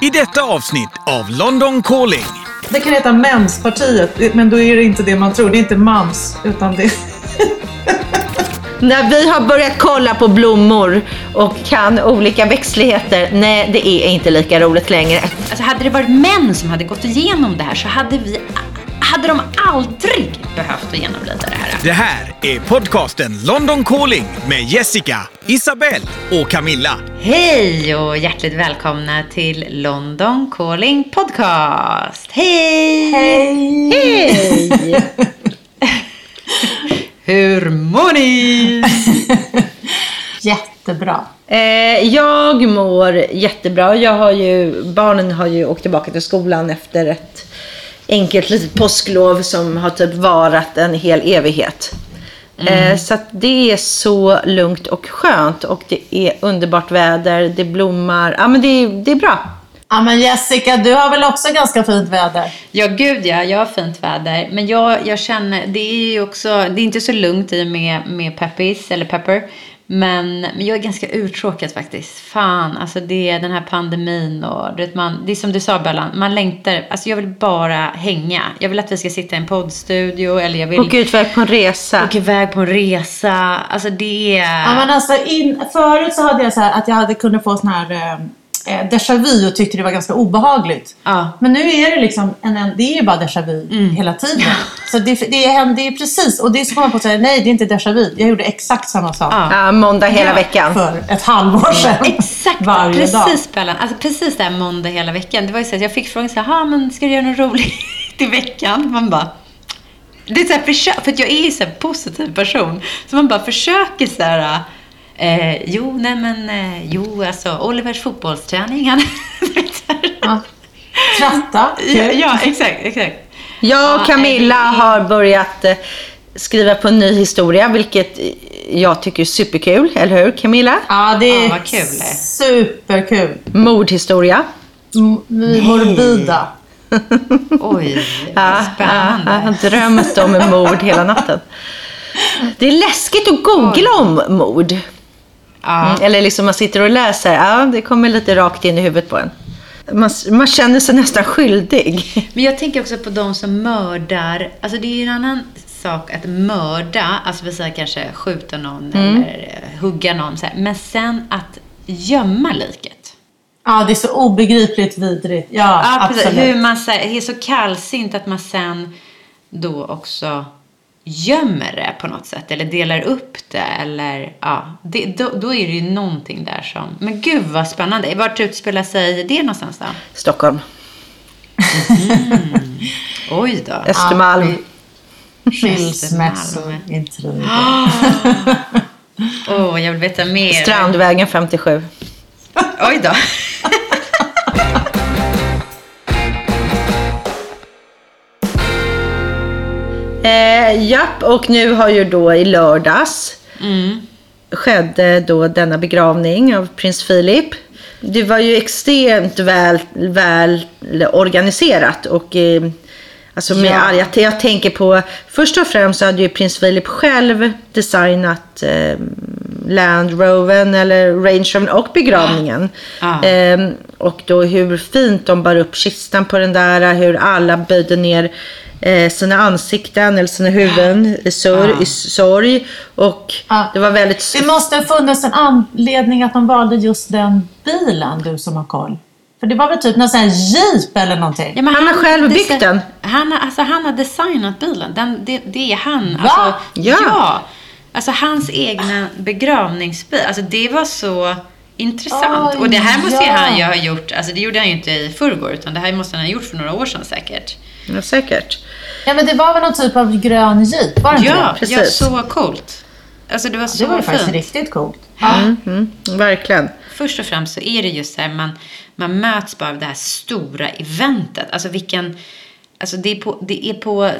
I detta avsnitt av London Calling. Det kan heta menspartiet, men då är det inte det man tror. Det är inte mams, utan det... När vi har börjat kolla på blommor och kan olika växtligheter, nej det är inte lika roligt längre. Alltså hade det varit män som hade gått igenom det här så hade vi hade de aldrig behövt att genomlida det här. Det här är podcasten London Calling med Jessica, Isabelle och Camilla. Hej och hjärtligt välkomna till London Calling Podcast. Hej! Hej! Hej! Hur mår ni? Jättebra. Eh, jag mår jättebra. Jag har ju, barnen har ju åkt tillbaka till skolan efter ett enkelt litet påsklov som har typ varat en hel evighet. Eh, så att det är så lugnt och skönt och det är underbart väder, det blommar. Ja men det, är- det är bra. Ja, men Jessica, du har väl också ganska fint väder? Ja, gud ja, jag har fint väder. Men jag, jag känner, det är ju också, det är inte så lugnt i med, med Peppis, eller Pepper. Men, men jag är ganska uttråkad faktiskt. Fan, alltså det är den här pandemin och du vet, man, det är som du sa Bellan, man längtar, alltså jag vill bara hänga. Jag vill att vi ska sitta i en poddstudio eller jag vill Och utväg på en resa. åka iväg på en resa. Alltså det är... Ja, men alltså, in, förut så hade jag så här att jag hade kunnat få sån här eh, déjà vu och tyckte det var ganska obehagligt. Ja. Men nu är det liksom, en, en, det är ju bara déjà vu hela tiden. Så det, det, är, det är precis, och det är så kommer man på att säga, nej det är inte déjà vu. Jag gjorde exakt samma sak Ja. Ja, måndag hela veckan. för ett halvår sedan. Exakt, Varje precis dag. Bellan. Alltså precis där måndag hela veckan. Det var ju så att jag fick frågan så här, "Ha, men ska du göra något roligt i veckan? Man bara, det är så här, för att jag är ju här positiv person. Så man bara försöker så här, eh, jo, nej men, eh, jo, alltså Olivers fotbollsträning, han. Ja. Kratta. ja, ja, exakt, exakt. Jag och Camilla är- har börjat eh, skriva på en ny historia, vilket jag tycker är superkul. Eller hur Camilla? Ja, det är Ja, kul. superkul. Mordhistoria. M- Morbida. Oj, Ja, spännande. ja, jag har drömt om mord hela natten. Det är läskigt att googla om mord. Mm, Eller liksom man sitter och läser, ja det kommer lite rakt in i huvudet på en. Man, man känner sig nästan skyldig. Men jag tänker också på de som mördar. Alltså det är ju en annan sak att mörda, alltså vill säga kanske skjuta någon eller eh, hugga någon. Så här. Men sen att gömma liket. Ja, det är så obegripligt vidrigt. Ja, Ja, absolut. Hur man så här, är så kallsint att man sen då också gömmer det på något sätt. Eller delar upp det. Eller, ja, det, då, då är det ju någonting där som... Men gud vad spännande. Vart utspelar sig det någonstans då? Stockholm. Oj då. Östermalm. Skilsmässointrig. Åh, jag vill veta mer. Strandvägen 57. Oj då. Eh, japp, och nu har ju då i lördags skedde då denna begravning av prins Philip. Det var ju extremt väl, väl organiserat och eh, alltså med Ja. all, jag, tänker på, först och främst så hade ju prins Philip själv designat eh, Land Roven eller Range Rover och begravningen. Ja. Ehm, och då hur fint de bar upp kistan på den där, hur alla böjde ner eh, sina ansikten eller sina huvuden i, sorg, Ja. i sorg. Och Ja. det var väldigt... Det måste ha funnits en anledning att de valde just den bilen, du som har koll. För det var väl typ någon sån här jeep eller någonting? Ja, men Han har själv byggt den. Han har, alltså, han har designat bilen. Den, det, det är han. Va? Alltså, Ja. ja. Alltså hans egna begravningsbil. Alltså det var så intressant. Oj, och det här måste ja. han ju ha gjort. Alltså det gjorde han ju inte i förrgår. Utan det här måste han ha gjort för några år sedan säkert. Ja, säkert. Ja, men det var väl någon typ av grön jeep? Var det inte Ja, det? precis. ja, så coolt. Alltså det var så Det var ju faktiskt fint. riktigt coolt. Ja. Mm, verkligen. Först och främst så är det just så här, man, man möts bara av det här stora eventet. Alltså vilken, alltså det är på, det är på,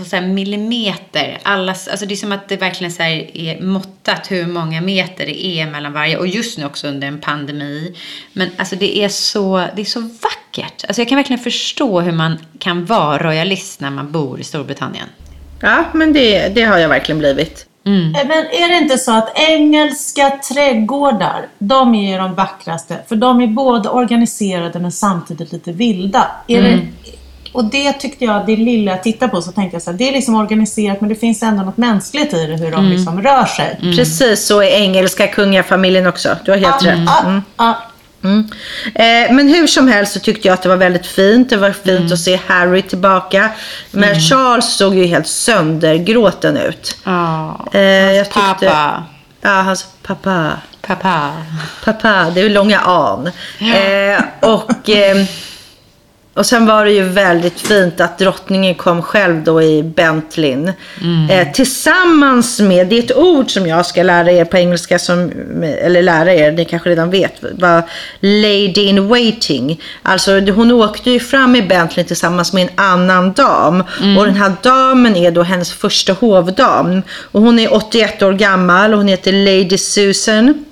på så här millimeter. Allas, alltså det är som att det verkligen så här är måttat hur många meter det är mellan varje. Och just nu också under en pandemi. Men alltså det är så, det är så vackert. Alltså jag kan verkligen förstå hur man kan vara royalist när man bor i Storbritannien. Ja, men det, det har jag verkligen blivit. Eh, Men är det inte så att engelska trädgårdar, de är de vackraste. För de är både organiserade men samtidigt lite vilda. Är det, och det tyckte jag, det lilla jag tittade på, så tänkte jag så här, det är liksom organiserat men det finns ändå något mänskligt i det, hur de liksom rör sig. Precis så är engelska kungafamiljen också. Du har helt rätt. Ja, ja. Mm. Eh, men hur som helst så tyckte jag att det var väldigt fint. Det var fint att se Harry tillbaka. Men Charles såg ju helt söndergråten ut. Ja. Eh, jag tyckte, Pappa. Ja, hans pappa. Pappa. Pappa, det är ju långa an. Eh, och, eh, och sen var det ju väldigt fint att drottningen kom själv då i Bentleyn. Eh, tillsammans med, det är ett ord som jag ska lära er på engelska, som, eller lära er, ni kanske redan vet, var Lady in waiting. Alltså hon åkte ju fram i Bentleyn tillsammans med en annan dam. Och den här damen är då hennes första hovdam. Och hon är 81 år gammal och hon heter Lady Susan.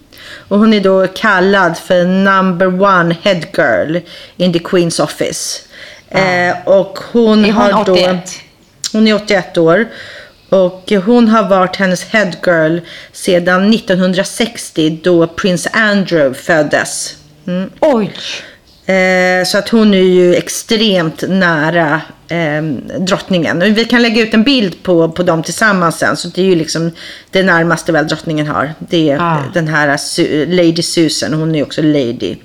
Och hon är då kallad för number one head girl in the Queen's office. Eh, och hon, Är hon har då... 81? Hon är 81 år. Och hon har varit hennes head girl sedan 1960 då prins Andrew föddes. Mm. Oj. Eh, så att hon är ju extremt nära eh, drottningen. Och vi kan lägga ut en bild på, på dem tillsammans sen. Så det är ju liksom det närmaste väl drottningen har. Det är Ah. den här Lady Susan. Hon är ju också lady.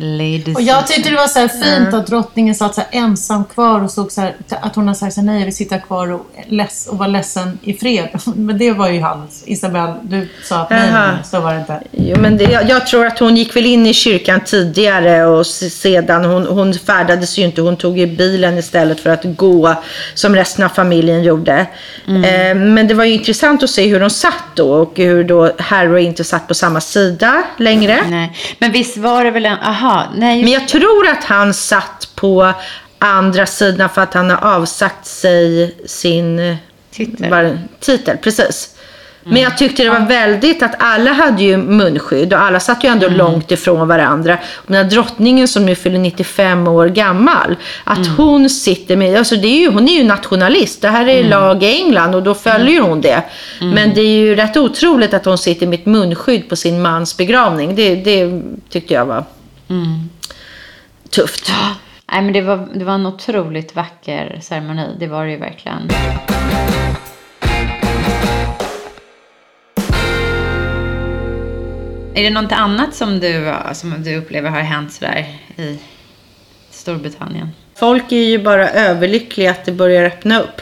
Lady Och jag tyckte det var så här fint att drottningen satt så här ensam kvar och såg så här, att hon har sagt så här, nej jag vill sitta kvar och, less, och vara ledsen i fred. Men det var ju hans. Isabel, du sa att nej, så var det inte. Jo, men det, jag, jag tror att hon gick väl in i kyrkan tidigare och sedan, hon, hon färdades ju inte, hon tog ju bilen istället för att gå som resten av familjen gjorde. Eh, men det var ju intressant att se hur de satt då och hur då Harry inte satt på samma sida längre. Nej. Men visst var det väl en... Aha. Nej. Men jag tror att han satt på andra sidan för att han har avsagt sig sin Titel. Var, titel precis. Men jag tyckte det var väldigt att alla hade ju munskydd och alla satt ju ändå långt ifrån varandra. Och den här drottningen som nu fyller 95 år gammal, att hon sitter med, alltså det är ju, hon är ju nationalist. Det här är lag i England och då följer hon det. Men det är ju rätt otroligt att hon sitter med ett munskydd på sin mans begravning. Det, det tyckte jag var tufft. Nej, men det var, det var en otroligt vacker ceremoni. Det var det ju verkligen. Är det något annat som du, som du upplever har hänt sådär i Storbritannien? Folk är ju bara överlyckliga att det börjar öppna upp.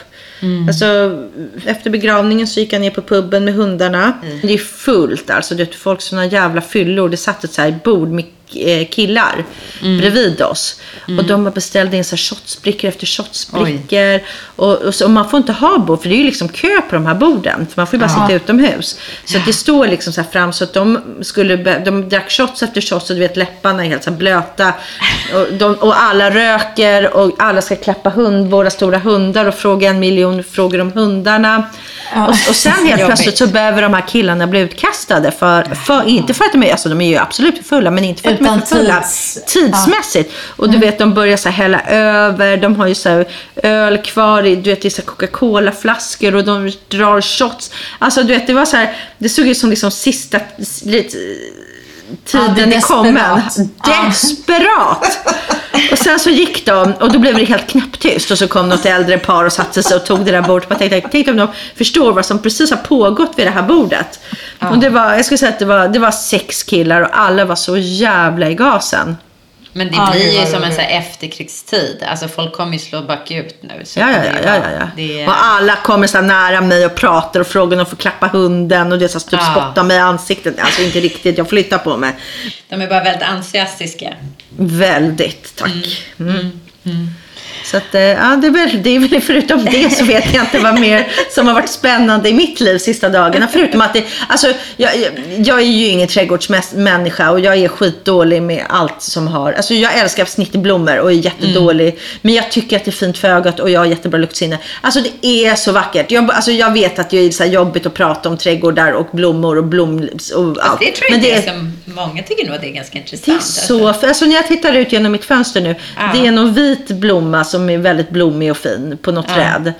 Alltså, efter begravningen så gick jag ner på puben med hundarna. Det är fullt alltså. Det är folk såna jävla fyllor. Det satt ett så här bord med eh, killar bredvid oss. Och de har beställt in så här shotsbrickor efter shotsbrickor. Och, och, så, och man får inte ha bord, för det är ju liksom kö på de här borden. För man får ju bara sitta utomhus. Så att det står liksom så här fram så att de skulle, de drack shots efter shots och du vet läpparna är helt så blöta. Och, de, och alla röker och alla ska klappa hund, våra stora hundar och fråga en miljon frågor om hundarna. Och, och sen helt plötsligt så behöver de här killarna bli utkastade. För, för, inte för att de är, alltså de är ju absolut fulla, men inte för att de är Utan för fulla tids- tidsmässigt. Och du vet, de börjar så här hälla över, de har ju så här öl kvar i, du vet, i Coca-Cola-flaskor och de drar shots. Alltså du vet, det var så här, det såg ut som liksom sista, lite, Ja, tiden är kommen. desperat. Ja. Och sen så gick de och då blev det helt knäpptyst och så kom något äldre par och satte sig och tog det där bordet. Jag tänkte, tänk om de förstår vad som precis har pågått vid det här bordet. Och det var, jag skulle säga att det var, det var sex killar och alla var så jävla i gasen. Men det det blir ju som en så här efterkrigstid. Alltså folk kommer ju slå bakut nu. Så Ja, ja, ja. ja, ja, Det Och alla kommer så nära mig och pratar och frågar om de får klappa hunden och det är så typ Ja. spotta mig i ansiktet. Alltså inte riktigt, jag flyttar på mig. de är bara väldigt entusiastiska. Väldigt, tack. Mm. Så att, eh, ja, det är, väl, det är väl förutom det så vet jag inte vad mer som har varit spännande i mitt liv sista dagarna. Förutom att det, alltså, jag, jag, är ju ingen trädgårdsmänniska och jag är skitdålig med allt som har, alltså jag älskar snitterblommor och är jättedålig. Men jag tycker att det är fint för ögat och jag har jättebra luktsinne. Alltså det är så vackert. Jag, alltså, jag vet att det är så jobbigt att prata om trädgårdar och blommor och blom och allt. Alltså, det tror jag Men det är som många tycker nog att det är ganska det är intressant. så, för alltså när jag tittar ut genom mitt fönster nu, Ja. det är någon vit blomma som är väldigt blommig och fin på något träd.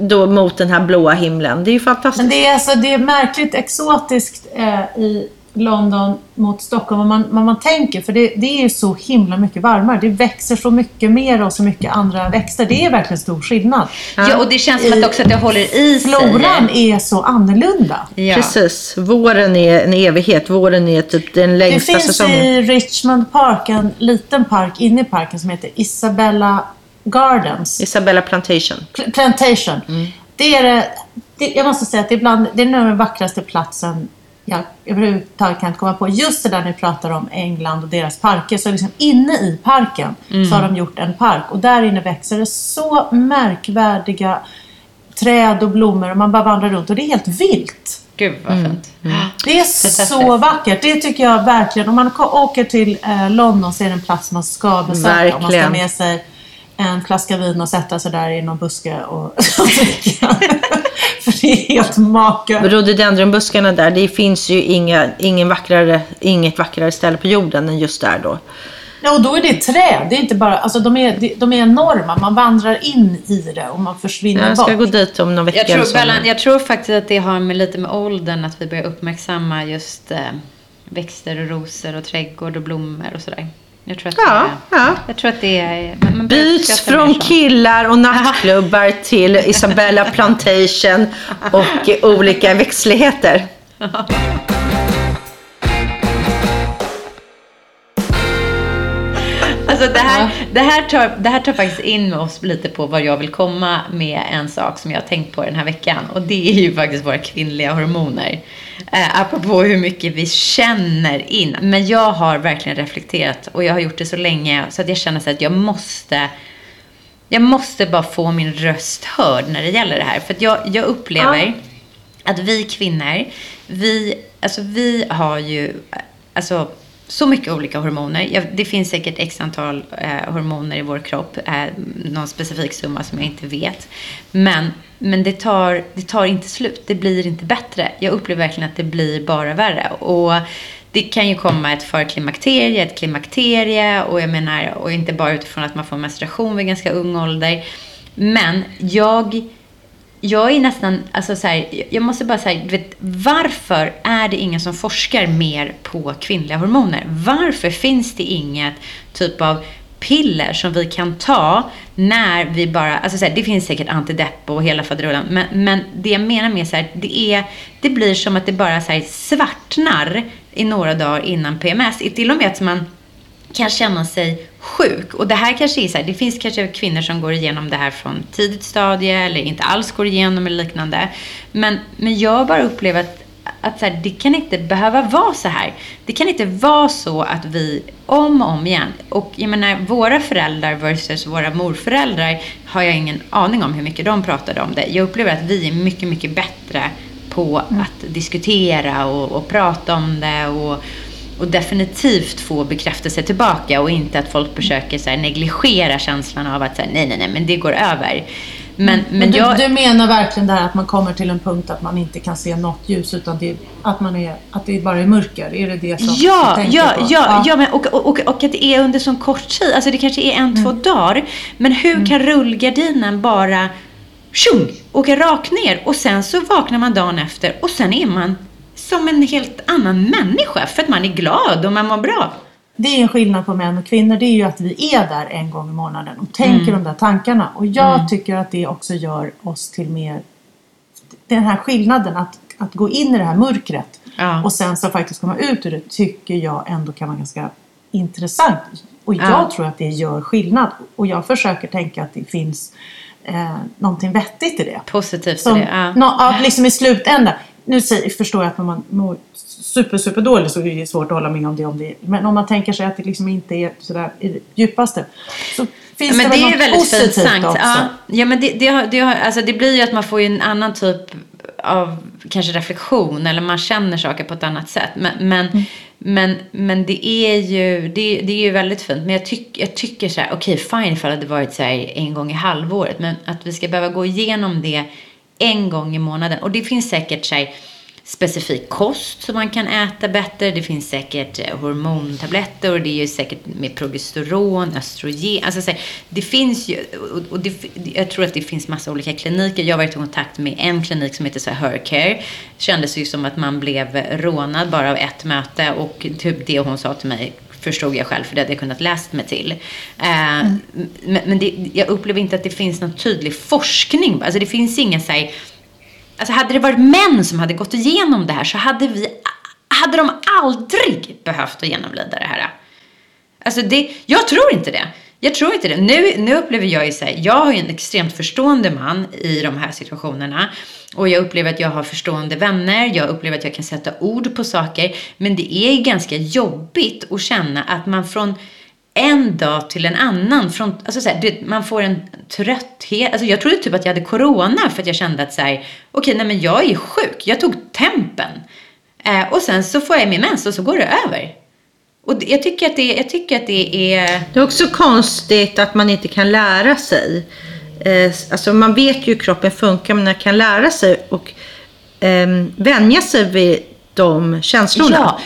Då mot den här blåa himlen. Det är ju fantastiskt. Men det är, alltså, det är märkligt exotiskt eh, i London mot Stockholm vad man, vad man tänker. För det, det är ju så himla mycket varmare. Det växer så mycket mer och så mycket andra växter. Det är verkligen stor skillnad. Ja, och det känns som att också att det håller i sig. Floran är så annorlunda. Ja. Precis. Våren är en evighet. Våren är typ den Det längsta finns säsongen. i Richmond Park en liten park inne i parken som heter Isabella Gardens. Isabella Plantation. Pl- Plantation. Det är det, det, jag måste säga att det är, bland, det är nog den vackraste platsen jag överhuvudtaget kan komma på. Just det där ni pratar om England och deras parker. Så liksom inne i parken så har de gjort en park. Och där inne växer det så märkvärdiga träd och blommor. Och man bara vandrar runt och det är helt vilt. Gud vad fint. Det är så vackert. Det tycker jag verkligen. Om man åker till eh, London så är det en plats man ska besöka. Om man ska Verkligen. med sig en flaska vin och sätta sig där i någon buske och, dricka. För det är helt makalöst. Rhododendronbuskarna där, det finns ju inga, ingen vackrare, inget vackrare ställe på jorden än just där då. Ja, och då är det träd. Det är inte bara, alltså de är, de- är enorma. Man vandrar in i det och man försvinner Jag ska bort. gå dit om någon vecka Jag tror, så. Bellan, jag tror faktiskt att det har med lite med åldern att vi börjar uppmärksamma just eh, växter och rosor och trädgård och blommor och sådär. Jag tror att Ja, det, ja. Jag tror att det är... Man, man Byts från killar och nattklubbar till Isabella Plantation och olika växtligheter. Alltså det här, det, här tar, det här tar faktiskt in oss lite på vad jag vill komma med en sak som jag har tänkt på den här veckan. Och det är ju faktiskt våra kvinnliga hormoner. Eh, apropå hur mycket vi känner in. Men jag har verkligen reflekterat och jag har gjort det så länge så att jag känner så att jag måste jag måste bara få min röst hörd när det gäller det här. För jag, jag upplever att vi kvinnor, vi, alltså vi har ju alltså, så mycket olika hormoner. Det finns säkert x antal eh, hormoner i vår kropp. Eh, någon specifik summa som jag inte vet. Men, men det, tar, det tar inte slut. Det blir inte bättre. Jag upplever verkligen att det blir bara värre. Och det kan ju komma ett förklimakterie, ett klimakterie och jag menar, och inte bara utifrån att man får menstruation vid ganska ung ålder. Men jag, jag är nästan, alltså så här, jag måste bara säga, vet, varför är det ingen som forskar mer på kvinnliga hormoner? Varför finns det inget typ av piller som vi kan ta när vi bara, alltså så här, det finns säkert antidepp och hela faderullan, men, men det jag menar med så här, det är, det blir som att det bara så här svartnar i några dagar innan PMS. Till och med att man kan känna sig sjuk. Och det här kanske är så här, det finns kanske kvinnor som går igenom det här från tidigt stadie eller inte alls går igenom eller liknande. Men, men jag bara upplever att, att så här, det kan inte behöva vara så här. Det kan inte vara så att vi om och om igen, och jag menar våra föräldrar versus våra morföräldrar har jag ingen aning om hur mycket de pratade om det. Jag upplever att vi är mycket, mycket bättre på att diskutera och, och prata om det och och definitivt få bekräftelse tillbaka och inte att folk försöker så här, negligera känslan av att så här, nej, nej, nej, men det går över. Men, men, Men du, jag... du menar verkligen det här att man kommer till en punkt att man inte kan se något ljus utan det, att, man är, att det bara är mörker? Är det det som du Ja, tänker ja, på? ja, ja, men, och, och, och, och att det är under så kort tid. Alltså det kanske är en, två Mm. dagar. Men hur kan rullgardinen bara tjung, åka rakt ner och sen så vaknar man dagen efter och sen är man som en helt annan människa för att man är glad och man mår bra. Det är en skillnad på män och kvinnor. Det är ju att vi är där en gång i månaden och tänker Mm. de där tankarna. Och jag tycker att det också gör oss till mer... Den här skillnaden att, att gå in i det här mörkret Ja. och sen så faktiskt komma ut ur det tycker jag ändå kan vara ganska intressant. Och jag Ja. tror att det gör skillnad. Och jag försöker tänka att det finns eh, någonting vettigt i det. Positivt Som, i det. Ja. nå, ja, liksom i slutändan. Nu förstår jag att när man mår super, super dåligt så är det svårt att hålla med om det. Om det men om man tänker sig att det liksom inte är sådär i det djupaste. Så finns men det, det något väldigt positivt också. Ja, ja, men det, det, har, det, har, alltså det blir ju att man får en annan typ av kanske reflektion eller man känner saker på ett annat sätt. Men, men, Mm. men, men det är ju det, det är ju väldigt fint. Men jag, tyck, jag tycker så här, okej fine ifall det hade varit så här en gång i halvåret. Men att vi ska behöva gå igenom det en gång i månaden. Och det finns säkert så här, specifik kost som man kan äta bättre. Det finns säkert eh, hormontabletter och det är ju säkert med progesteron, östrogen. Alltså, här, det finns ju, och det, jag tror att det finns massa olika kliniker. Jag har varit i kontakt med en klinik som heter så här Hercare. Det kändes ju som att man blev rånad bara av ett möte och typ det hon sa till mig förstod jag själv, för det hade jag kunnat läst mig till. Eh, mm. Men, men det, jag upplever inte att det finns någon tydlig forskning. Alltså det finns inga så här, Alltså hade det varit män som hade gått igenom det här så hade vi hade de aldrig behövt att genomlida det här. Alltså det, jag tror inte det. Jag tror inte det. Nu, nu upplever jag ju så här, jag har ju en extremt förstående man i de här situationerna. Och jag upplever att jag har förstående vänner, jag upplever att jag kan sätta ord på saker. Men det är ganska jobbigt att känna att man från en dag till en annan. Från, alltså så här, det, man får en trötthet. Alltså jag trodde typ att jag hade corona för att jag kände att så här, okej, nej men jag är sjuk. Jag tog tempen. Eh, och sen så får jag min mens och så går det över. Och jag tycker, att det, jag tycker att det är... Det är också konstigt att man inte kan lära sig. Eh, alltså man vet ju hur kroppen funkar, men man kan lära sig och eh, vänja sig vid de känslorna. Ja.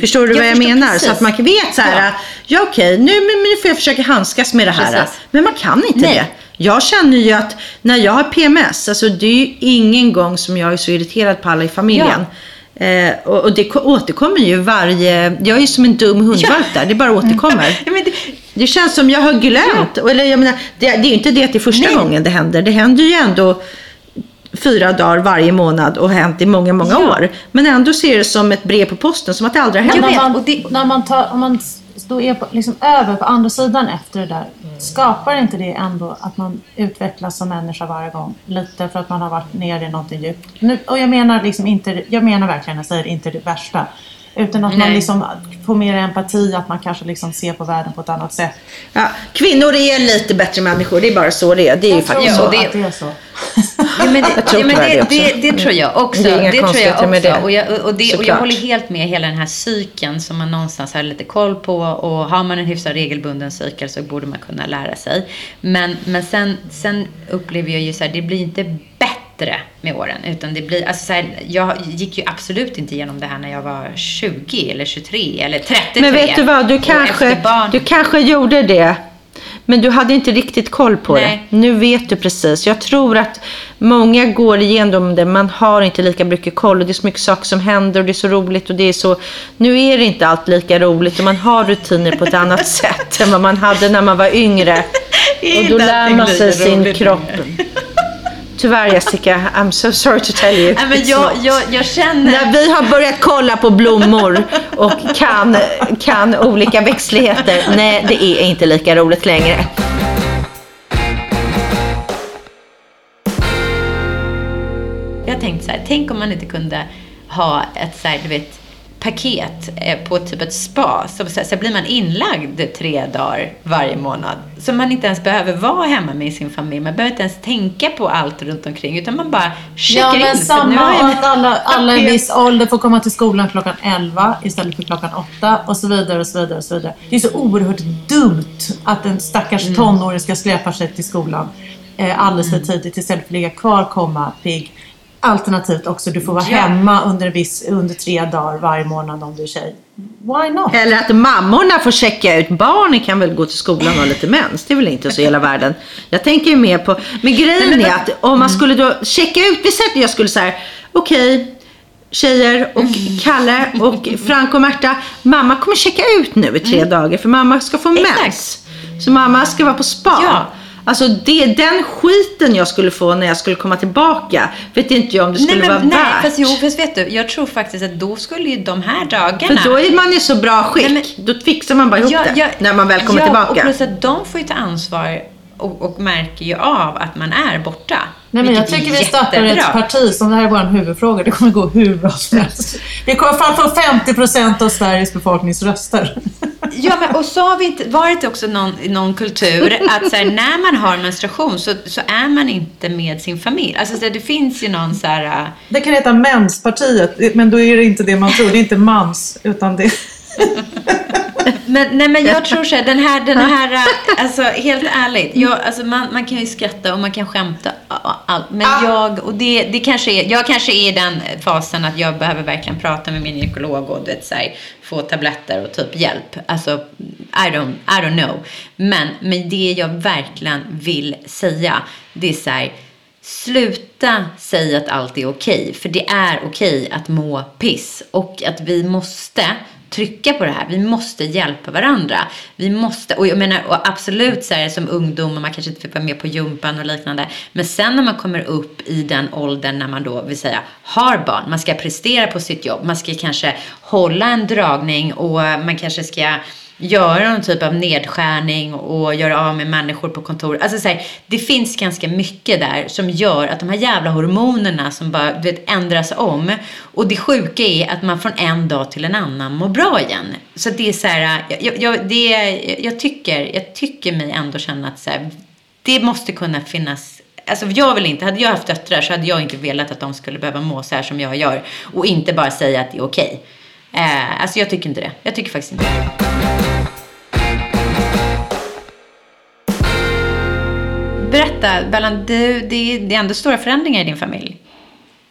Förstår du jag vad jag menar? Precis. Så att man vet så här, ja, ja okej, nu, nu får jag försöka handskas med det här. Precis. Men man kan inte Nej. det. Jag känner ju att när jag har PMS, alltså det är ju ingen gång som jag är så irriterad på alla i familjen. Ja. Eh, och, och, det återkommer ju varje... Jag är ju som en dum hundvalp ja. där, det bara återkommer. ja, det... det... känns som jag har glömt. Ja. Eller jag menar, det, det är ju inte det att det är första Nej. gången det händer. Det händer ju ändå fyra dagar varje månad och hänt i många, många ja. år. Men ändå ser det som ett brev på posten, som att det aldrig har hänt. När man, det, när man, tar, om man då är på, liksom över på andra sidan efter det där, skapar inte det ändå att man utvecklas som människa varje gång? Lite för att man har varit nere i någonting djupt. Nu, och jag menar, liksom inte, jag menar verkligen, jag säger inte det värsta. Utan att Nej. man liksom får mer empati, att man kanske liksom ser på världen på ett annat sätt. Ja, kvinnor är lite bättre människor, det är bara så det är. Det är ju faktiskt så. Det, det är så. Ja, men det, jag tror ja, men det, det, det, tror jag också. Det, är det tror jag också. Med det. Och, jag, och, det, och jag håller helt med hela den här cykeln som man någonstans har lite koll på. Och har man en hyfsat regelbunden cykel så borde man kunna lära sig. Men, men sen, sen upplever jag ju så här, det blir inte bättre med åren. Utan det blir, alltså så här, jag gick ju absolut inte igenom det här när jag var 20 eller 23 eller 33. Men vet du vad, du kanske, du kanske gjorde det men du hade inte riktigt koll på Nej. det. Nu vet du precis. Jag tror att många går igenom det. Man har inte lika mycket koll och det är så mycket saker som händer och det är så roligt och det är så... Nu är det inte allt lika roligt och man har rutiner på ett annat sätt än vad man hade när man var yngre. Och då lär man sig sin kropp. Tyvärr Jessica, I'm so sorry to tell you. Nej, men jag, jag, jag, känner... När vi har börjat kolla på blommor och kan, kan olika växtligheter, nej det är inte lika roligt längre. Jag tänkte så här, tänk om man inte kunde ha ett så här, du vet, paket eh, på typ ett spa. Så, så, så blir man inlagd tre dagar varje månad. Så man inte ens behöver vara hemma med sin familj. Man behöver inte ens tänka på allt runt omkring. Utan man bara checkar ja, men in. Samma jag... att alla, alla i viss ålder får komma till skolan klockan 11 istället för klockan 8 och så vidare och så vidare. Och så vidare. Det är så oerhört dumt att en stackars mm. tonåring ska släpa sig till skolan eh, alldeles för mm. tidigt istället för att ligga kvar, komma pigg Alternativt också, du får vara ja. hemma under, viss, under tre dagar varje månad om du är tjej. Why not? Eller att mammorna får checka ut. Barnen kan väl gå till skolan och ha lite mens. Det är väl inte så hela världen. Jag tänker ju mer på... Men grejen är att om man skulle då checka ut. Vi säger att jag skulle säga okej. Okay, tjejer och Kalle och Frank och Märta. Mamma kommer checka ut nu i tre mm. dagar för mamma ska få mens. Exakt. Så mamma ska vara på spa. Ja. Alltså det, den skiten jag skulle få när jag skulle komma tillbaka vet inte jag om det skulle nej, men, vara nej, värt. Fast, jo, fast vet du, jag tror faktiskt att då skulle ju de här dagarna... För då är man i så bra skick. Nej, men, då fixar man bara ihop ja, det när man väl kommer ja, tillbaka. och plus att de får ju ta ansvar och, och märker ju av att man är borta. Nej, men jag tycker vi startar ett parti som det här är vår huvudfråga. Det kommer gå hur bra som helst. Vi kommer få 50 procent av Sveriges befolknings röster. Ja, men och så har vi inte varit också någon, någon kultur att så här, när man har menstruation så, så är man inte med sin familj. Alltså så här, det finns ju någon så här... Äh, det kan heta menspartiet, men då är det inte det man tror. Det är inte mans, utan det... Men, nej, men jag tror så här, den här, den här, äh, alltså helt ärligt. Jag, alltså, man, man kan ju skratta och man kan skämta. och Allt, men jag, och det, det kanske är, jag kanske är i den fasen att jag behöver verkligen prata med min gynekolog och du vet, så här, få tabletter och typ hjälp. Alltså, I don't, I don't know. Men, men det jag verkligen vill säga, det är så här, Sluta säga att allt är okej, för det är okej att må piss och att vi måste trycka på det här. Vi måste hjälpa varandra. Vi måste, och jag menar och absolut så här, som ungdom och man kanske inte fick vara med på jumpan och liknande. Men sen när man kommer upp i den åldern när man då vill säga har barn, man ska prestera på sitt jobb, man ska kanske hålla en dragning och man kanske ska göra någon typ av nedskärning och göra av med människor på kontor. Alltså så här, det finns ganska mycket där som gör att de här jävla hormonerna som bara du vet, ändras om. Och det sjuka är att man från en dag till en annan mår bra igen. Så det är så här, jag, jag, det, jag, tycker, jag tycker mig ändå känna att så här, det måste kunna finnas Alltså jag vill inte, hade jag haft döttrar så hade jag inte velat att de skulle behöva må så här som jag gör. Och inte bara säga att det är okej. Eh, alltså jag tycker inte det. Jag tycker faktiskt inte det. Berätta, Bellan, det, det, det är ändå stora förändringar i din familj.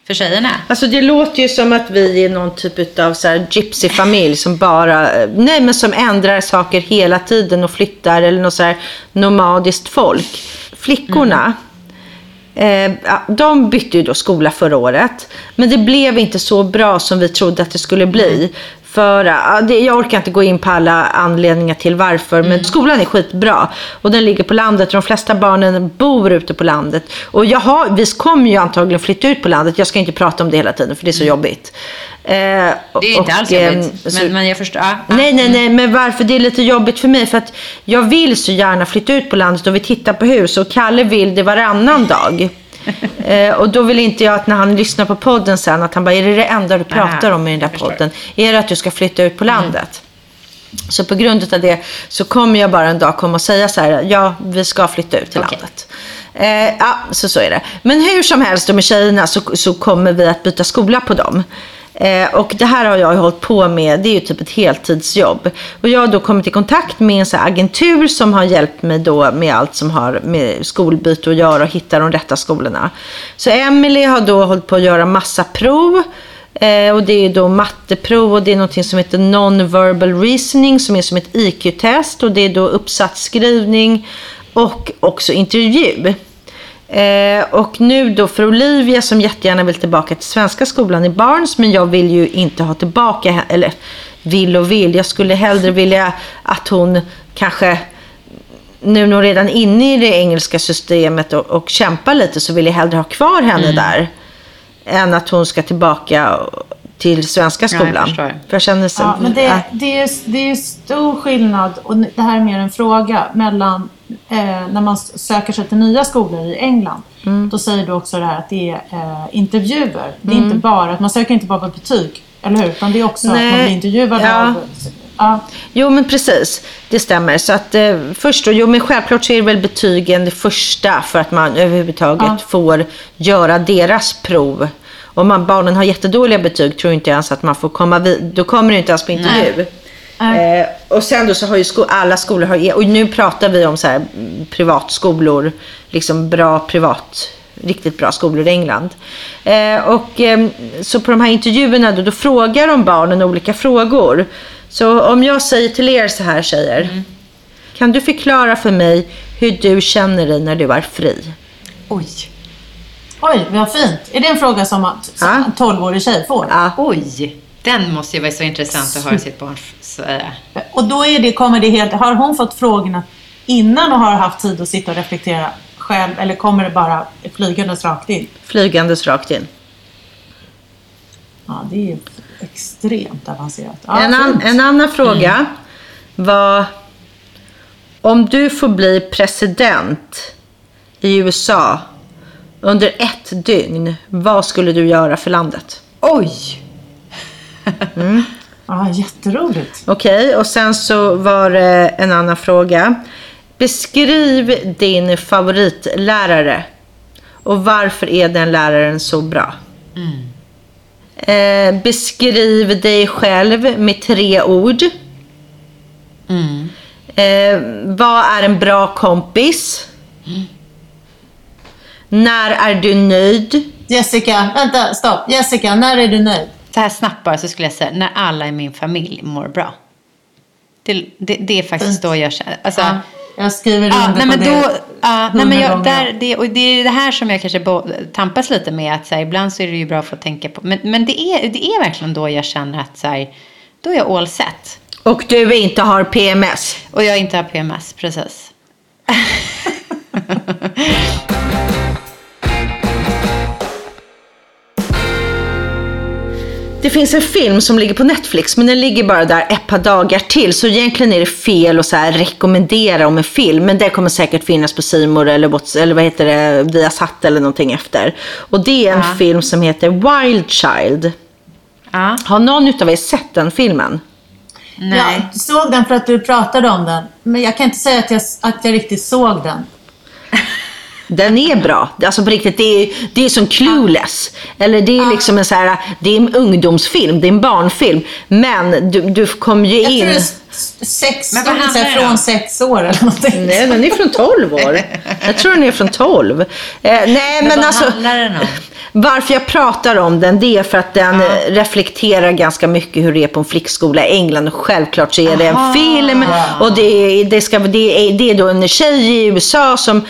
För tjejerna. Alltså det låter ju som att vi är någon typ av så här gypsy-familj som bara, nej men som ändrar saker hela tiden och flyttar eller något så här nomadiskt folk. Flickorna, mm eh, de bytte ju då skola förra året. Men det blev inte så bra som vi trodde att det skulle bli. Det, jag orkar inte gå in på alla anledningar till varför, mm. men skolan är skitbra. Och den ligger på landet och de flesta barnen bor ute på landet. Och jag har, vi kommer ju antagligen flytta ut på landet. Jag ska inte prata om det hela tiden för det är så mm. jobbigt. Eh, det är inte alls jobbigt, eh, men, men, jag förstår. Ah, nej, nej, nej, men varför det är lite jobbigt för mig? För att jag vill så gärna flytta ut på landet och vi tittar på hus och Kalle vill det varannan dag. Eh, och då vill inte jag att när han lyssnar på podden sen att han bara, är det det enda du pratar om i den där podden? Är det att du ska flytta ut på mm. landet? Så på grund av det så kommer jag bara en dag komma och säga så här, ja vi ska flytta ut till okay. landet. Eh, ja, så så är det. Men hur som helst, med tjejerna så, så kommer vi att byta skola på dem. Eh, och det här har jag hållit på med, det är ju typ ett heltidsjobb. Och jag har då kommit i kontakt med en så agentur som har hjälpt mig då med allt som har med skolbyte att göra och hitta de rätta skolorna. Så Emily har då hållit på att göra massa prov. Eh, och det är då matteprov och det är något som heter non-verbal reasoning som är som ett IQ-test och det är då uppsatsskrivning och också intervju. Eh, och nu då för Olivia som jättegärna vill tillbaka till svenska skolan i Barnes men jag vill ju inte ha tillbaka eller vill och vill. Jag skulle hellre vilja att hon kanske nu när hon redan är inne i det engelska systemet och, och kämpar lite så vill jag hellre ha kvar henne mm. där. Än att hon ska tillbaka till svenska skolan. Ja, jag förstår. För jag känner så, ja, men det, äh. det, är, det är stor skillnad, och det här är mer en fråga, mellan eh, när man söker sig till nya skolor i England. Mm. Då säger du också det här att det är eh, intervjuer. Det är mm. inte bara, att man söker inte bara på betyg, eller hur? Utan det är också Nej. att man blir intervjuad ja. av Ja. Jo men precis, det stämmer. Så att eh, först då, jo men självklart så är det väl betygen det första för att man överhuvudtaget ja. får göra deras prov. Om man, barnen har jättedåliga betyg tror inte ens att man får komma vid, då kommer det inte ens på intervju. Eh, och sen då så har ju sko alla skolor, har, och nu pratar vi om så här, mm, privatskolor, liksom bra privat, riktigt bra skolor i England. Eh, och eh, så på de här intervjuerna då, då frågar de barnen olika frågor. Så om jag säger till er så här tjejer, mm. kan du förklara för mig hur du känner dig när du är fri? Oj. Oj, vad fint. Är det en fråga som en 12-årig tjej får? Ja. Oj. Den måste ju vara så intressant att höra sitt barn säga. Och då är det, kommer det helt, har hon fått frågorna innan och har haft tid att sitta och reflektera själv eller kommer det bara flygandes rakt in? Flygandes rakt in. Ja, det är extremt avancerat. Ja, en, an, en, annan fråga mm. var om du får bli president i USA under ett dygn, vad skulle du göra för landet? Oj! Mm. Ja, jätteroligt. Okej, okay, och sen så var det en annan fråga. Beskriv din favoritlärare och varför är den läraren så bra? Mm. Eh, beskriv dig själv med tre ord. Eh, vad är en bra kompis? När är du nöjd? Jessica, vänta, stopp. Jessica, när är du nöjd? Så här snabbt bara så skulle jag säga, när alla i min familj mår bra. Det, det, det är faktiskt då jag känner, alltså, Ja, jag skriver Ja, under nej, på men det. då, ja, nej, men hundra jag, gånger. där, det, och det är det här som jag kanske bo, tampas lite med. Att så här, ibland så är det ju bra för att tänka på. Men, men det, är, det är verkligen då jag känner att så här, då är jag all set. Och du inte har PMS? Och jag inte har PMS, precis. Det finns en film som ligger på Netflix, men den ligger bara där ett par dagar till. Så egentligen är det fel att så här rekommendera om en film. Men det kommer säkert finnas på More eller, eller vad heter det, Viasat eller någonting efter. Och det är en Ja. film som heter Wild Child. Ja, Har någon utav er sett den filmen? nej. Jag såg den för att du pratade om den. Men jag kan inte säga att jag, att jag riktigt såg den. Den är bra. Alltså på riktigt, det är, det är som Clueless. Eller det är liksom en så här, det är en ungdomsfilm, det är en barnfilm. Men du, du kommer ju in... sex, Men vad handlar det från sex år eller någonting. Nej, den är från 12 år. Jag tror den är från 12. Eh, nej, men, vad alltså... handlar den om? Varför jag pratar om den, det är för att den eh, reflekterar ganska mycket hur det är på en flickskola i England. Och självklart så är det en film. Och det, är- det, ska, det, är, det är då en tjej i USA som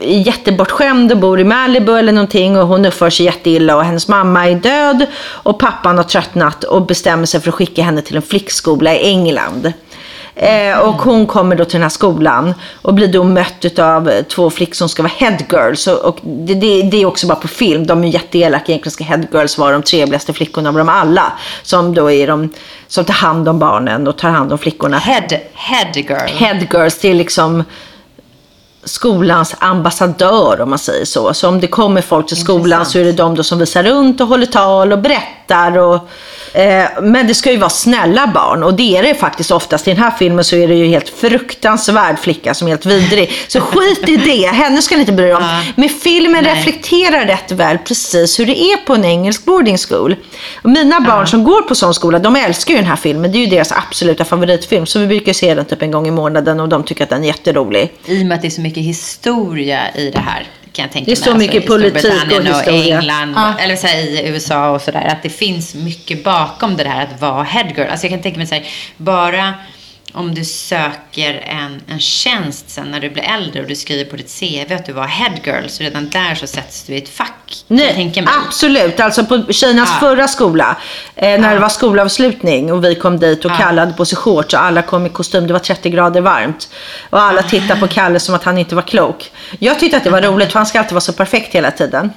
är jättebortskämd och bor i Malibu eller någonting. Och hon uppför sig jätteilla och hennes mamma är död. Och pappan har tröttnat och bestämmer sig för att skicka henne till en flickskola i England. Eh, och hon kommer då till den här skolan och blir då mött av två flickor som ska vara headgirls. Och, och det, det, det är också bara på film. De är jätteelaka. Egentligen ska headgirls vara de trevligaste flickorna av dem alla. Som då är de som tar hand om barnen och tar hand om flickorna. Head, head girl. Headgirls, det är liksom skolans ambassadör om man säger så. Så om det kommer folk till skolan Intressant. så är det de då som visar runt och håller tal och berättar. Och, men det ska ju vara snälla barn och det är det faktiskt oftast. I den här filmen så är det ju helt fruktansvärd flicka som är helt vidrig. Så skit i det, henne ska ni inte bry er om. Ja. Men filmen Nej. reflekterar rätt väl precis hur det är på en engelsk boarding school. Och mina barn som går på sån skola, de älskar ju den här filmen. Det är ju deras absoluta favoritfilm. Så vi brukar se den typ en gång i månaden och de tycker att den är jätterolig. I och med att det är så mycket historia i det här. Kan jag tänka Det är så mig. mycket i politik och historia. England, Ja. eller så här, i USA och sådär. Att det finns mycket bakom det här att vara headgirl. Alltså jag kan tänka mig så här, bara om du söker en, en tjänst sen när du blir äldre och du skriver på ditt CV att du var headgirl. Så redan där så sätts du i ett fack. Nej, absolut. Alltså på tjejernas Ja. förra skola, eh, när det var skolavslutning och vi kom dit och Ja. Kalle hade på sig shorts och alla kom i kostym. Det var 30 grader varmt. Och alla tittade på Kalle som att han inte var klok. Jag tyckte att det var roligt för han ska alltid vara så perfekt hela tiden.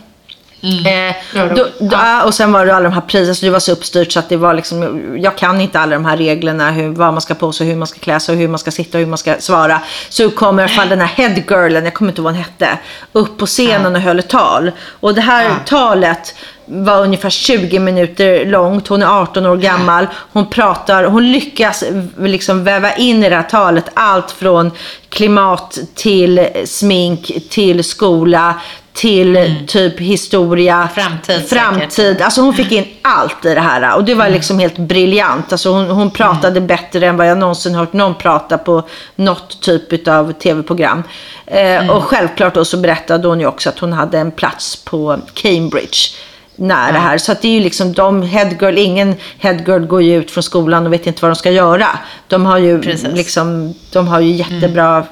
Eh, Ja, då, då, ja, och sen var det alla de här priserna, så det var så uppstyrt så att det var liksom, jag kan inte alla de här reglerna, hur, vad man ska på sig, hur man ska klä sig, hur man ska sitta och hur man ska svara. Så kom i alla fall den här headgirlen, jag kommer inte ihåg vad hon hette, upp på scenen och höll ett tal. Och det här talet var ungefär 20 minuter långt, hon är 18 år gammal, hon pratar, hon lyckas liksom väva in i det här talet allt från klimat till smink, till skola, till typ historia, Framtid framtid. säkert. Alltså hon fick in allt i det här och det var liksom helt briljant. Alltså hon, hon pratade bättre än vad jag någonsin hört någon prata på något typ av tv-program. Eh, Och självklart då så berättade hon ju också att hon hade en plats på Cambridge när det här. Så att det är ju liksom de headgirl, ingen headgirl går ju ut från skolan och vet inte vad de ska göra. De har ju Precis. liksom, de har ju jättebra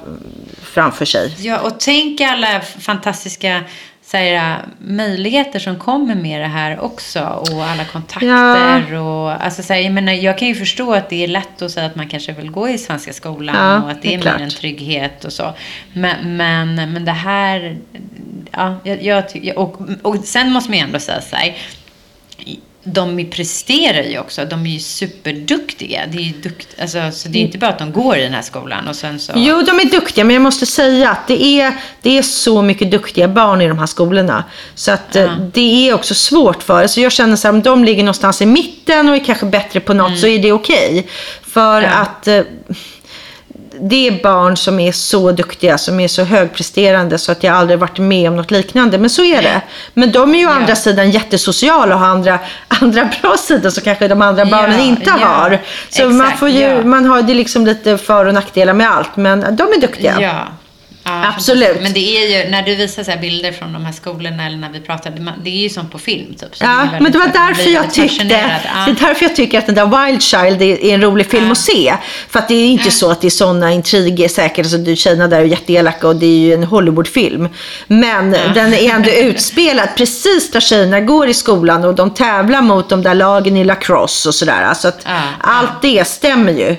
framför sig. Ja, och tänk alla fantastiska så här, möjligheter som kommer med det här också. Och alla kontakter. Och, alltså, så här, jag, menar, jag kan ju förstå att det är lätt att säga att man kanske vill gå i svenska skolan. Ja, och att det det är är klart. mer en trygghet och så. Men, men, men det här... Ja, jag, jag, och, och sen måste man ju ändå säga så här. De presterar ju också. De är ju superduktiga. Det är ju dukt, alltså, så det är inte bara att de går i den här skolan och sen så... Jo, de är duktiga, men jag måste säga att det är, det är så mycket duktiga barn i de här skolorna. Så att eh, det är också svårt för Så jag känner så här, om de ligger någonstans i mitten och är kanske bättre på något så är det okej. För Ja. att eh, det är barn som är så duktiga, som är så högpresterande så att jag aldrig varit med om något liknande. Men så är det. Men de är ju å andra sidan jättesociala och har andra, andra bra sidor som kanske de andra barnen inte ja, har. Så man exakt, får ju, man har det liksom lite för och nackdelar med allt. Men de är duktiga. Ja. Ja, Absolut. Men det är ju, när du visar så bilder från de här skolorna eller när vi pratar, det, det är ju som på film typ. Så Ja, väldigt men det var så därför jag tyckte. Ja. det är därför jag tycker att den där Wild Child är, en rolig film att se. För att det är inte så att det är sådana intriger säkert, alltså du- tjejerna där är jätteelaka och det är ju en Hollywoodfilm. Men den är ändå utspelad precis där tjejerna går i skolan och de tävlar mot de där lagen i lacrosse och sådär. Alltså att Ja, allt det stämmer ju.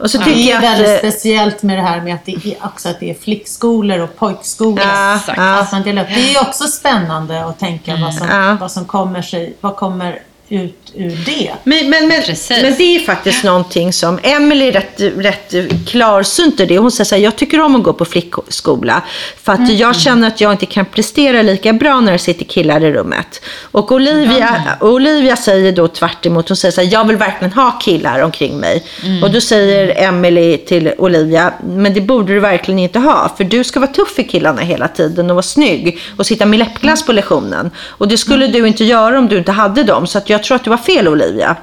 Och så Det tycker är jag att... väldigt eh, speciellt med det här med att det är också att det är flickskolor och pojkskolor. Ja. Att man delar upp. Det är också spännande att tänka vad, som, Ja. vad som kommer sig, vad kommer ut ur det. Men, men, men, men det är faktiskt någonting som Emily är rätt, rätt klarsynt i det. Hon säger så här, jag tycker om att gå på flickskola. För att jag känner att jag inte kan prestera lika bra när det sitter killar i rummet. Och Olivia, Olivia säger då tvärt emot, hon säger så här, jag vill verkligen ha killar omkring mig. Och då säger Emily till Olivia, men det borde du verkligen inte ha. För du ska vara tuff för killarna hela tiden och vara snygg. Och sitta med läppglass på lektionen. Och det skulle du inte göra om du inte hade dem. Så att jag tror att du var fel Olivia.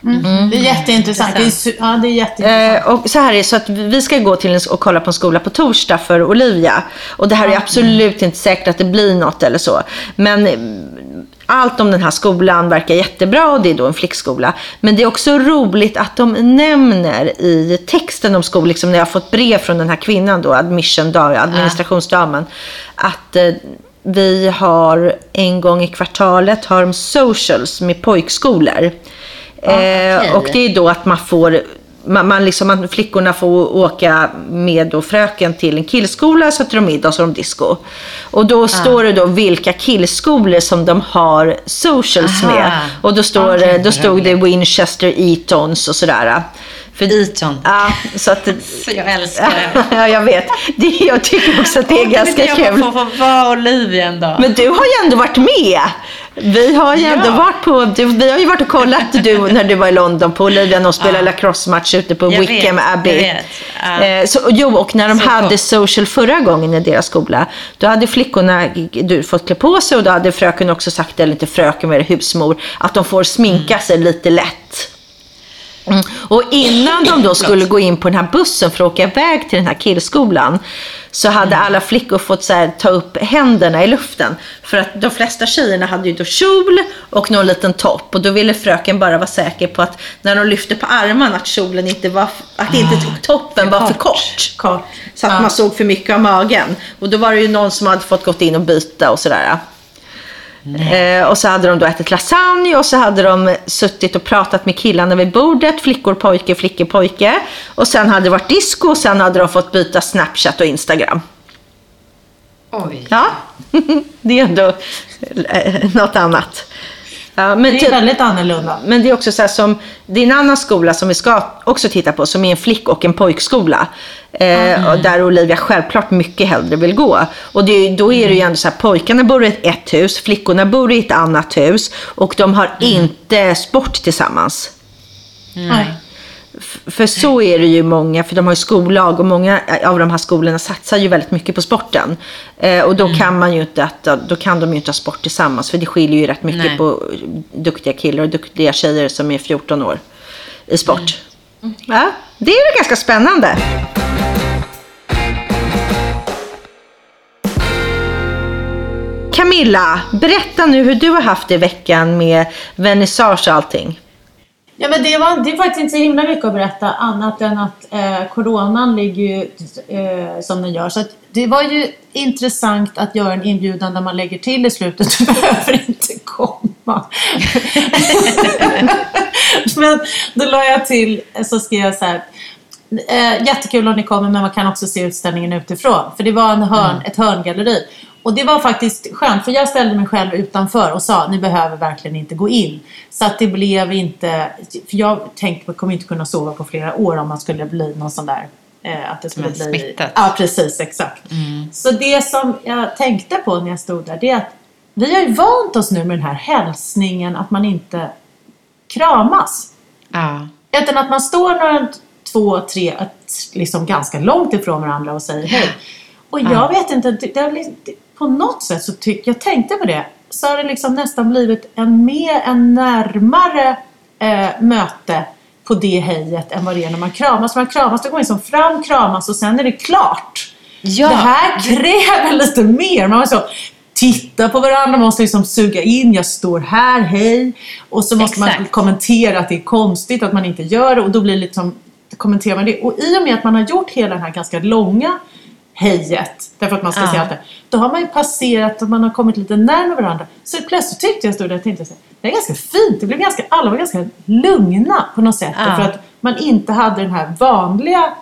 Det är jätteintressant. Det är, ja, det är jätteintressant. Eh, och så här är så att vi ska gå till en, och kolla på en skola på torsdag för Olivia. Och det här är absolut inte säkert att det blir något eller så. Men eh, allt om den här skolan verkar jättebra och det är då en flickskola. Men det är också roligt att de nämner i texten om skolan, liksom när jag har fått brev från den här kvinnan då, admission administrationsdamen, att eh, vi har en gång i kvartalet har de socials med pojkskolor. Eh, okej. och det är då att man får man, man liksom, man, flickorna får åka med då fröken till en killskola så att de middag och så har de disco. Och då står det då vilka killskolor som de har socials Aha. med. Och då, står, det- då stod det Winchester, Eatons och sådär. För, Eton. Ja, så att, Så jag älskar det. ja, jag vet. Det, jag tycker också att det är ganska jag kul. få, få vara Olivia en dag? Men du har ju ändå varit med. Vi har ju ändå Ja. varit på, du, vi har ju varit och kollat du, när du var i London på Olivia när hon spelade lacrosse-match ute på Jag Wickham vet, Abbey. jag. Ja. Eh, så, jo, och när de Så hade coolt. social förra gången i deras skola, då hade flickorna du, fått klä på sig och då hade fröken också sagt, eller inte fröken, men husmor, att de får sminka Mm. sig lite lätt. Mm. Och innan de då skulle gå in på den här bussen för att åka iväg till den här killskolan så hade Mm. alla flickor fått så här, ta upp händerna i luften. För att de flesta tjejerna hade ju då kjol och någon liten topp. Och då ville fröken bara vara säker på att när de lyfte på armarna att kjolen inte var, att inte toppen var för kort. Kort. Så att Ja. man såg för mycket av magen. Och då var det ju någon som hade fått gått in och byta och sådär. Eh, och så hade de då ätit lasagne och så hade de suttit och pratat med killarna vid bordet. Flickor, pojke, flickor, pojke. Och sen hade det varit disco och sen hade de fått byta Snapchat och Instagram. Oj. Ja, det är ändå eh, något annat. Ja, men, Det är typ- väldigt annorlunda. men det är också så här som, det är en annan skola som vi ska också titta på som är en flick och en pojkskola. Eh, och där Olivia självklart mycket hellre vill gå. Och det, då är det ju ändå så här, pojkarna bor i ett, hus, flickorna bor i ett annat hus och de har inte sport tillsammans. Nej. För så är det ju många, för de har ju skollag och många av de här skolorna satsar ju väldigt mycket på sporten. Eh, och då kan man ju inte, att, då kan de ju inte ha sport tillsammans för det skiljer ju rätt mycket Nej. på duktiga killar och duktiga tjejer som är 14 år i sport. Ja, det är ju ganska spännande. Camilla, berätta nu hur du har haft det i veckan med vernissage och allting. Ja, men det, var, det är faktiskt inte så himla mycket att berätta annat än att eh, coronan ligger ju eh, som den gör. Så det var ju intressant att göra en inbjudan där man lägger till i slutet. Du behöver inte komma. men då la jag till, så skrev jag så här. Eh, jättekul om ni kommer men man kan också se utställningen utifrån. För det var en hörn, ett hörngalleri. Och det var faktiskt skönt för jag ställde mig själv utanför och sa ni behöver verkligen inte gå in. Så att det blev inte, för jag tänkte jag kommer inte kunna sova på flera år om man skulle bli någon sån där eh, att det skulle bli... smittat. Ja precis, exakt. Så det som jag tänkte på när jag stod där det är att vi har ju vant oss nu med den här hälsningen att man inte kramas. Ja. Utan att man står några två, tre, liksom ganska långt ifrån varandra och säger hej. Och jag vet inte, det, det, på något sätt så tycker jag tänkte på det, så har det liksom nästan blivit en mer, en närmare eh, möte på det hejet än vad det är när man kramas. Man kramas, då går man liksom fram, kramas och sen är det klart. Ja. Det här kräver lite mer. Man måste så titta på varandra, man måste liksom suga in, jag står här, hej. Och så måste man Exakt. kommentera att det är konstigt att man inte gör det och då blir det liksom, kommenterar man det. Och i och med att man har gjort hela den här ganska långa hejet, därför att man ska Ja. se allt det. Då har man ju passerat och man har kommit lite närmare varandra. Så plötsligt tyckte jag stod där och tänkte här, det är ganska fint. Det blev ganska, alla var ganska lugna på något sätt. Ja. Därför att man inte hade den här vanliga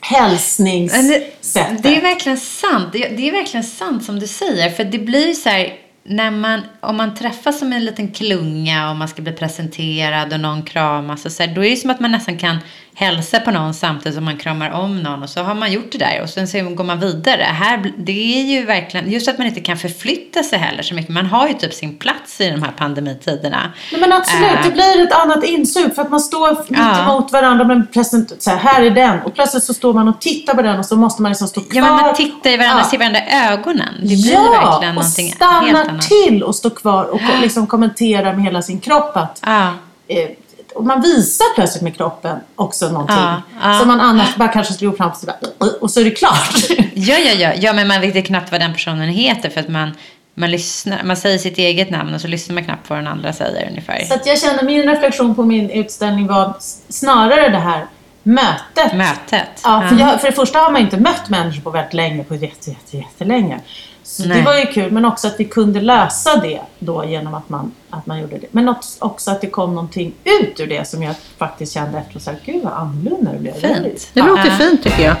hälsningssättet. det är verkligen sant. Det, är verkligen sant som du säger. För det blir så här, när man, om man träffas som en liten klunga och man ska bli presenterad och någon kramas och så här, då är det som att man nästan kan hälsa på någon samtidigt som man kramar om någon och så har man gjort det där och sen så går man vidare. Här, det är ju verkligen, just att man inte kan förflytta sig heller så mycket. Man har ju typ sin plats i de här pandemitiderna. Nej, men absolut, Äh. det blir ett annat insug för att man står mitt Ja. emot varandra med en present, så här, här är den och plötsligt så står man och tittar på den och så måste man liksom stå kvar. Ja, men man tittar i varandra, Ja. ser varandra i ögonen. Det blir ja, verkligen och någonting helt stannar annat. till och står kvar och liksom kommenterar med hela sin kropp att Ja. eh, och man visar plötsligt med kroppen också någonting. Ja, ja. Som man annars bara kanske skulle gjort fram bara, och så är det klart. Ja, ja, ja. ja, men man vet knappt vad den personen heter för att man, man, lyssnar, man säger sitt eget namn och så lyssnar man knappt på vad den andra säger ungefär. så jag känner min reflektion på min utställning var snarare det här mötet. Mötet. Ja, för, jag, för det första har man inte mött människor på väldigt länge, på jätte, jätte, jättelänge. Så det Nej. var ju kul, men också att vi kunde lösa det då genom att man, att man gjorde det. Men också- att det kom någonting ut ur det som jag faktiskt kände efter så här, gud vad annorlunda det blev. Fint. Det låter Ja. fint tycker jag.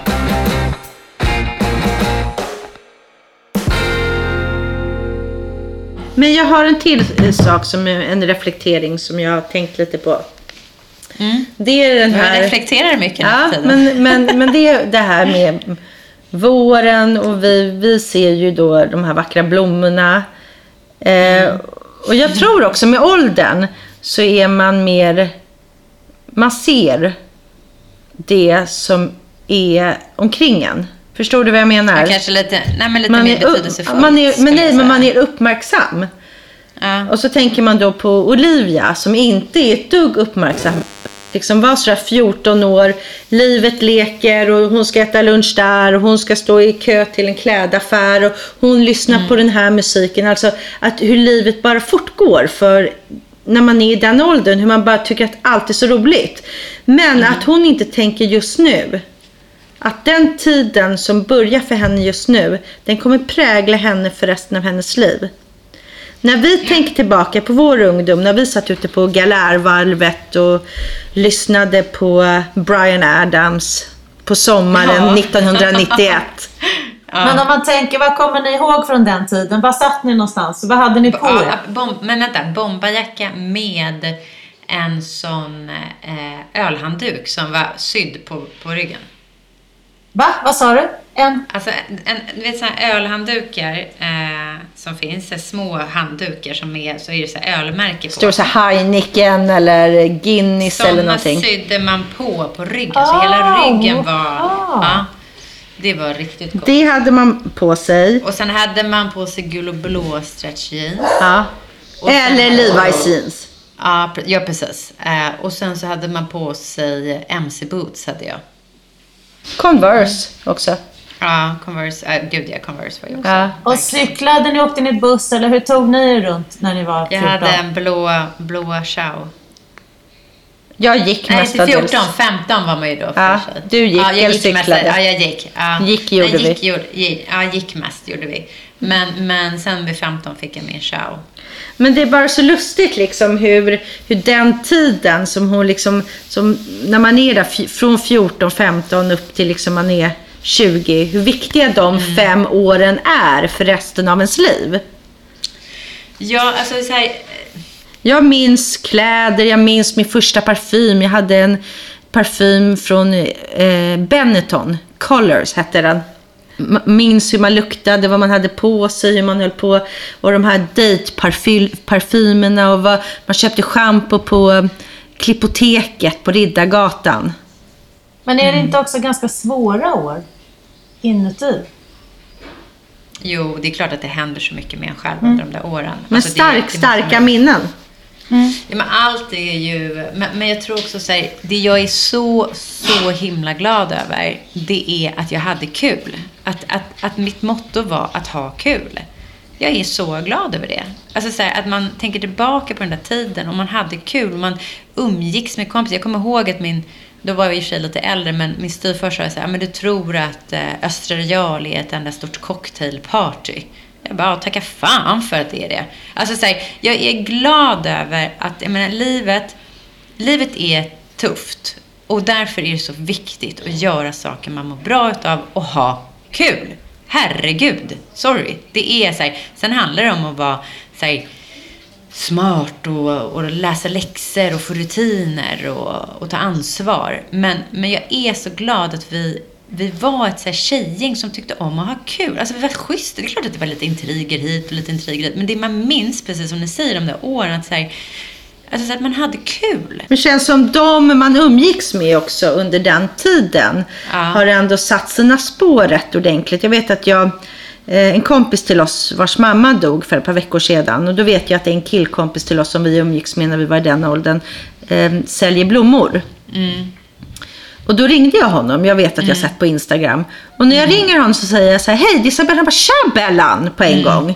Men jag har en till eh, sak, som är en reflektering som jag har tänkt lite på. Det är den Jag här... reflekterar mycket Ja, men, men, men det är det här med våren och vi, vi ser ju då de här vackra blommorna. Eh, och jag tror också med åldern så är man mer, man ser det som är omkring en. Förstår du vad jag menar? Ja, kanske lite, nej, men lite man mer betydelsefullt. man är, men nej, men man är uppmärksam. Ja. Och så tänker man då på Olivia som inte är ett dugg uppmärksam. Liksom var sådär 14 år, livet leker och hon ska äta lunch där och hon ska stå i kö till en klädaffär och hon lyssnar på den här musiken. Alltså att hur livet bara fortgår för när man är i den åldern, hur man bara tycker att allt är så roligt. Men att hon inte tänker just nu. Att den tiden som börjar för henne just nu, den kommer prägla henne för resten av hennes liv. När vi tänker tillbaka på vår ungdom, när vi satt ute på galärvarvet och lyssnade på Brian Adams på sommaren Ja. 1991. Men om man tänker, vad kommer ni ihåg från den tiden? Var satt ni någonstans? Vad hade ni på Ja, er? bom, men vänta, bombarjacka med en sån eh, ölhandduk som var sydd på, på ryggen. Va? Vad sa du? En? Alltså, en, en, du vet här ölhanddukar eh, som finns, så små handdukar som är, så är det så ölmärke på. Står det så Heineken eller Guinness eller Sådana någonting. sydde man på på ryggen, så hela Ah, ryggen var... ah. Ja, det var riktigt gott. Det hade man på sig. Och sen hade man på sig gul och blå stretch jeans. Ja. Eller Levi's jeans. Ja precis. Eh, och sen så hade man på sig MC-boots hade jag. Converse också. Ja, Converse. Äh, gud ja, Converse var jag också. Ja. Och cyklade ni, åkte ni buss eller hur tog ni er runt när ni var Jag 14? hade en blå, blå chow. Jag gick Nej, mestadels. 14, 15 var man ju då för Ja, sig. du gick ja, jag gick mest, cyklade? Ja, jag gick. Ja. Gick gjorde Nej, gick, vi. Gjorde, gick, ja, gick mest gjorde vi. Men, men sen vid 15 fick jag min chow. Men det är bara så lustigt liksom hur, hur den tiden som hon liksom, som när man är där från 14, 15 upp till liksom man är 20, hur viktiga de Mm. fem åren är för resten av ens liv. Ja, alltså så här, Jag minns kläder, jag minns min första parfym. Jag hade en parfym från eh, Benetton, Colors hette den. Minns hur man luktade, vad man hade på sig, hur man höll på. Och de här date-parfymerna och vad, man köpte schampo på eh, Klippoteket på Riddargatan. Men är det Mm. inte också ganska svåra år inuti? Jo, det är klart att det händer så mycket med en själv under de där åren. Mm. Men Alltså, det- stark, det måste starka man- minnen. Ja, men allt är ju... Men, men jag tror också så här, det jag är så, så himla glad över, det är att jag hade kul. Att, att, att mitt motto var att ha kul. Jag är så glad över det. Alltså så här, att man tänker tillbaka på den där tiden och man hade kul. och Man umgicks med kompisar. Jag kommer ihåg att min, då var jag i och för sig lite äldre, men min styvfar sa så här, men du tror att eh, Östra Real är ett enda stort cocktailparty. Jag bara, tacka fan för att det är det. Alltså så här, jag är glad över att, jag menar, livet, livet är tufft. Och därför är det så viktigt att göra saker man mår bra utav och ha kul. Herregud, sorry. Det är så här, sen handlar det om att vara så här, smart och, och läsa läxor och få rutiner och, och ta ansvar. Men, men jag är så glad att vi, vi var ett så här tjejgäng som tyckte om att ha kul. Alltså vi var schyssta. Det är klart att det var lite intriger hit och lite intriger dit. Men det man minns, precis som ni säger, de där åren, att, så här, alltså så att man hade kul. Det känns som de man umgicks med också under den tiden Ja. har ändå satt sina spår rätt ordentligt. Jag vet att jag, en kompis till oss vars mamma dog för ett par veckor sedan och då vet jag att en killkompis till oss som vi umgicks med när vi var i den åldern eh, säljer blommor. Och då ringde jag honom, jag vet att jag sett på Instagram. Och när jag ringer honom så säger jag så här, hej det är Isabella. Han bara, tja Bellan på en gång.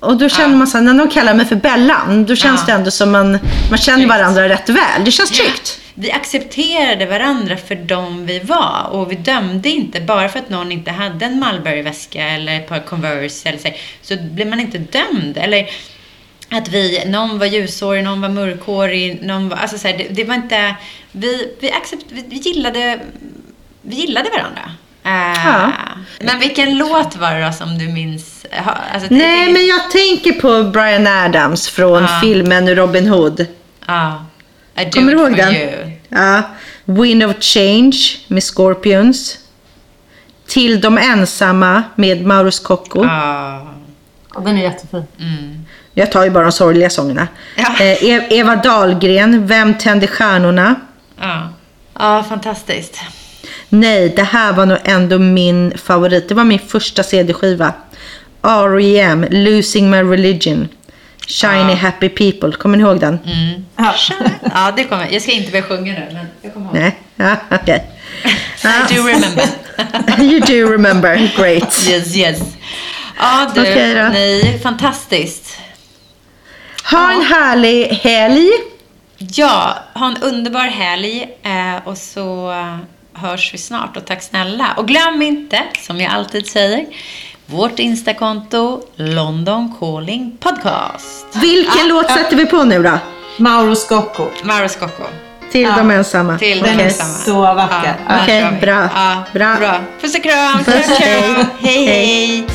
Och då känner man så här, när någon kallar mig för Bellan, då känns Ja. det ändå som man, man känner varandra rätt väl. Det känns tryggt. Vi accepterade varandra för de vi var och vi dömde inte. Bara för att någon inte hade en Mulberry-väska eller ett par Converse eller så, så blev man inte dömd. Eller att vi, någon var ljushårig, någon var mörkhårig, någon var, alltså så här, det, det var inte, vi, vi, accept, vi, vi gillade, vi gillade varandra. Ja. Men vilken låt var det då som du minns? Alltså, Nej, det- men jag tänker på Brian Adams från Ja. filmen Robin Hood. Ja. I do Kommer du ihåg for den? you. Ja. Wind of Change med Scorpions. Till de ensamma med Mauro Scocco. Ja. Ja, den är jättefin. Mm. Jag tar ju bara de sorgliga sångerna. Ja. Eh, E- Eva Dahlgren, Vem tände stjärnorna? Ja. ja, fantastiskt. Nej, det här var nog ändå min favorit. Det var min första CD-skiva. R.E.M. Losing My Religion. Shiny Happy People. Kommer ni ihåg den? Ja. Ja, det kommer Jag ska inte börja sjunga nu, men jag kommer ihåg. Nej? Ja, okej. I do remember. you do remember. Great. yes, yes. Ja, du. Okej då. Nej, fantastiskt. Ha en härlig helg. Ja, ha en underbar helg eh, och så eh, hörs vi snart och tack snälla. Och glöm inte, som jag alltid säger, vårt Instakonto London Calling Podcast. Vilken låt sätter vi på nu då? Mauro Scocco. Mauro Scocco. Till Ja. de ensamma. Till. Den är ensamma. så vacker. Ja, Okej, vi. bra. Ja, Bra. bra. Puss och kram. Puss, ciao. hej. Hej, hej.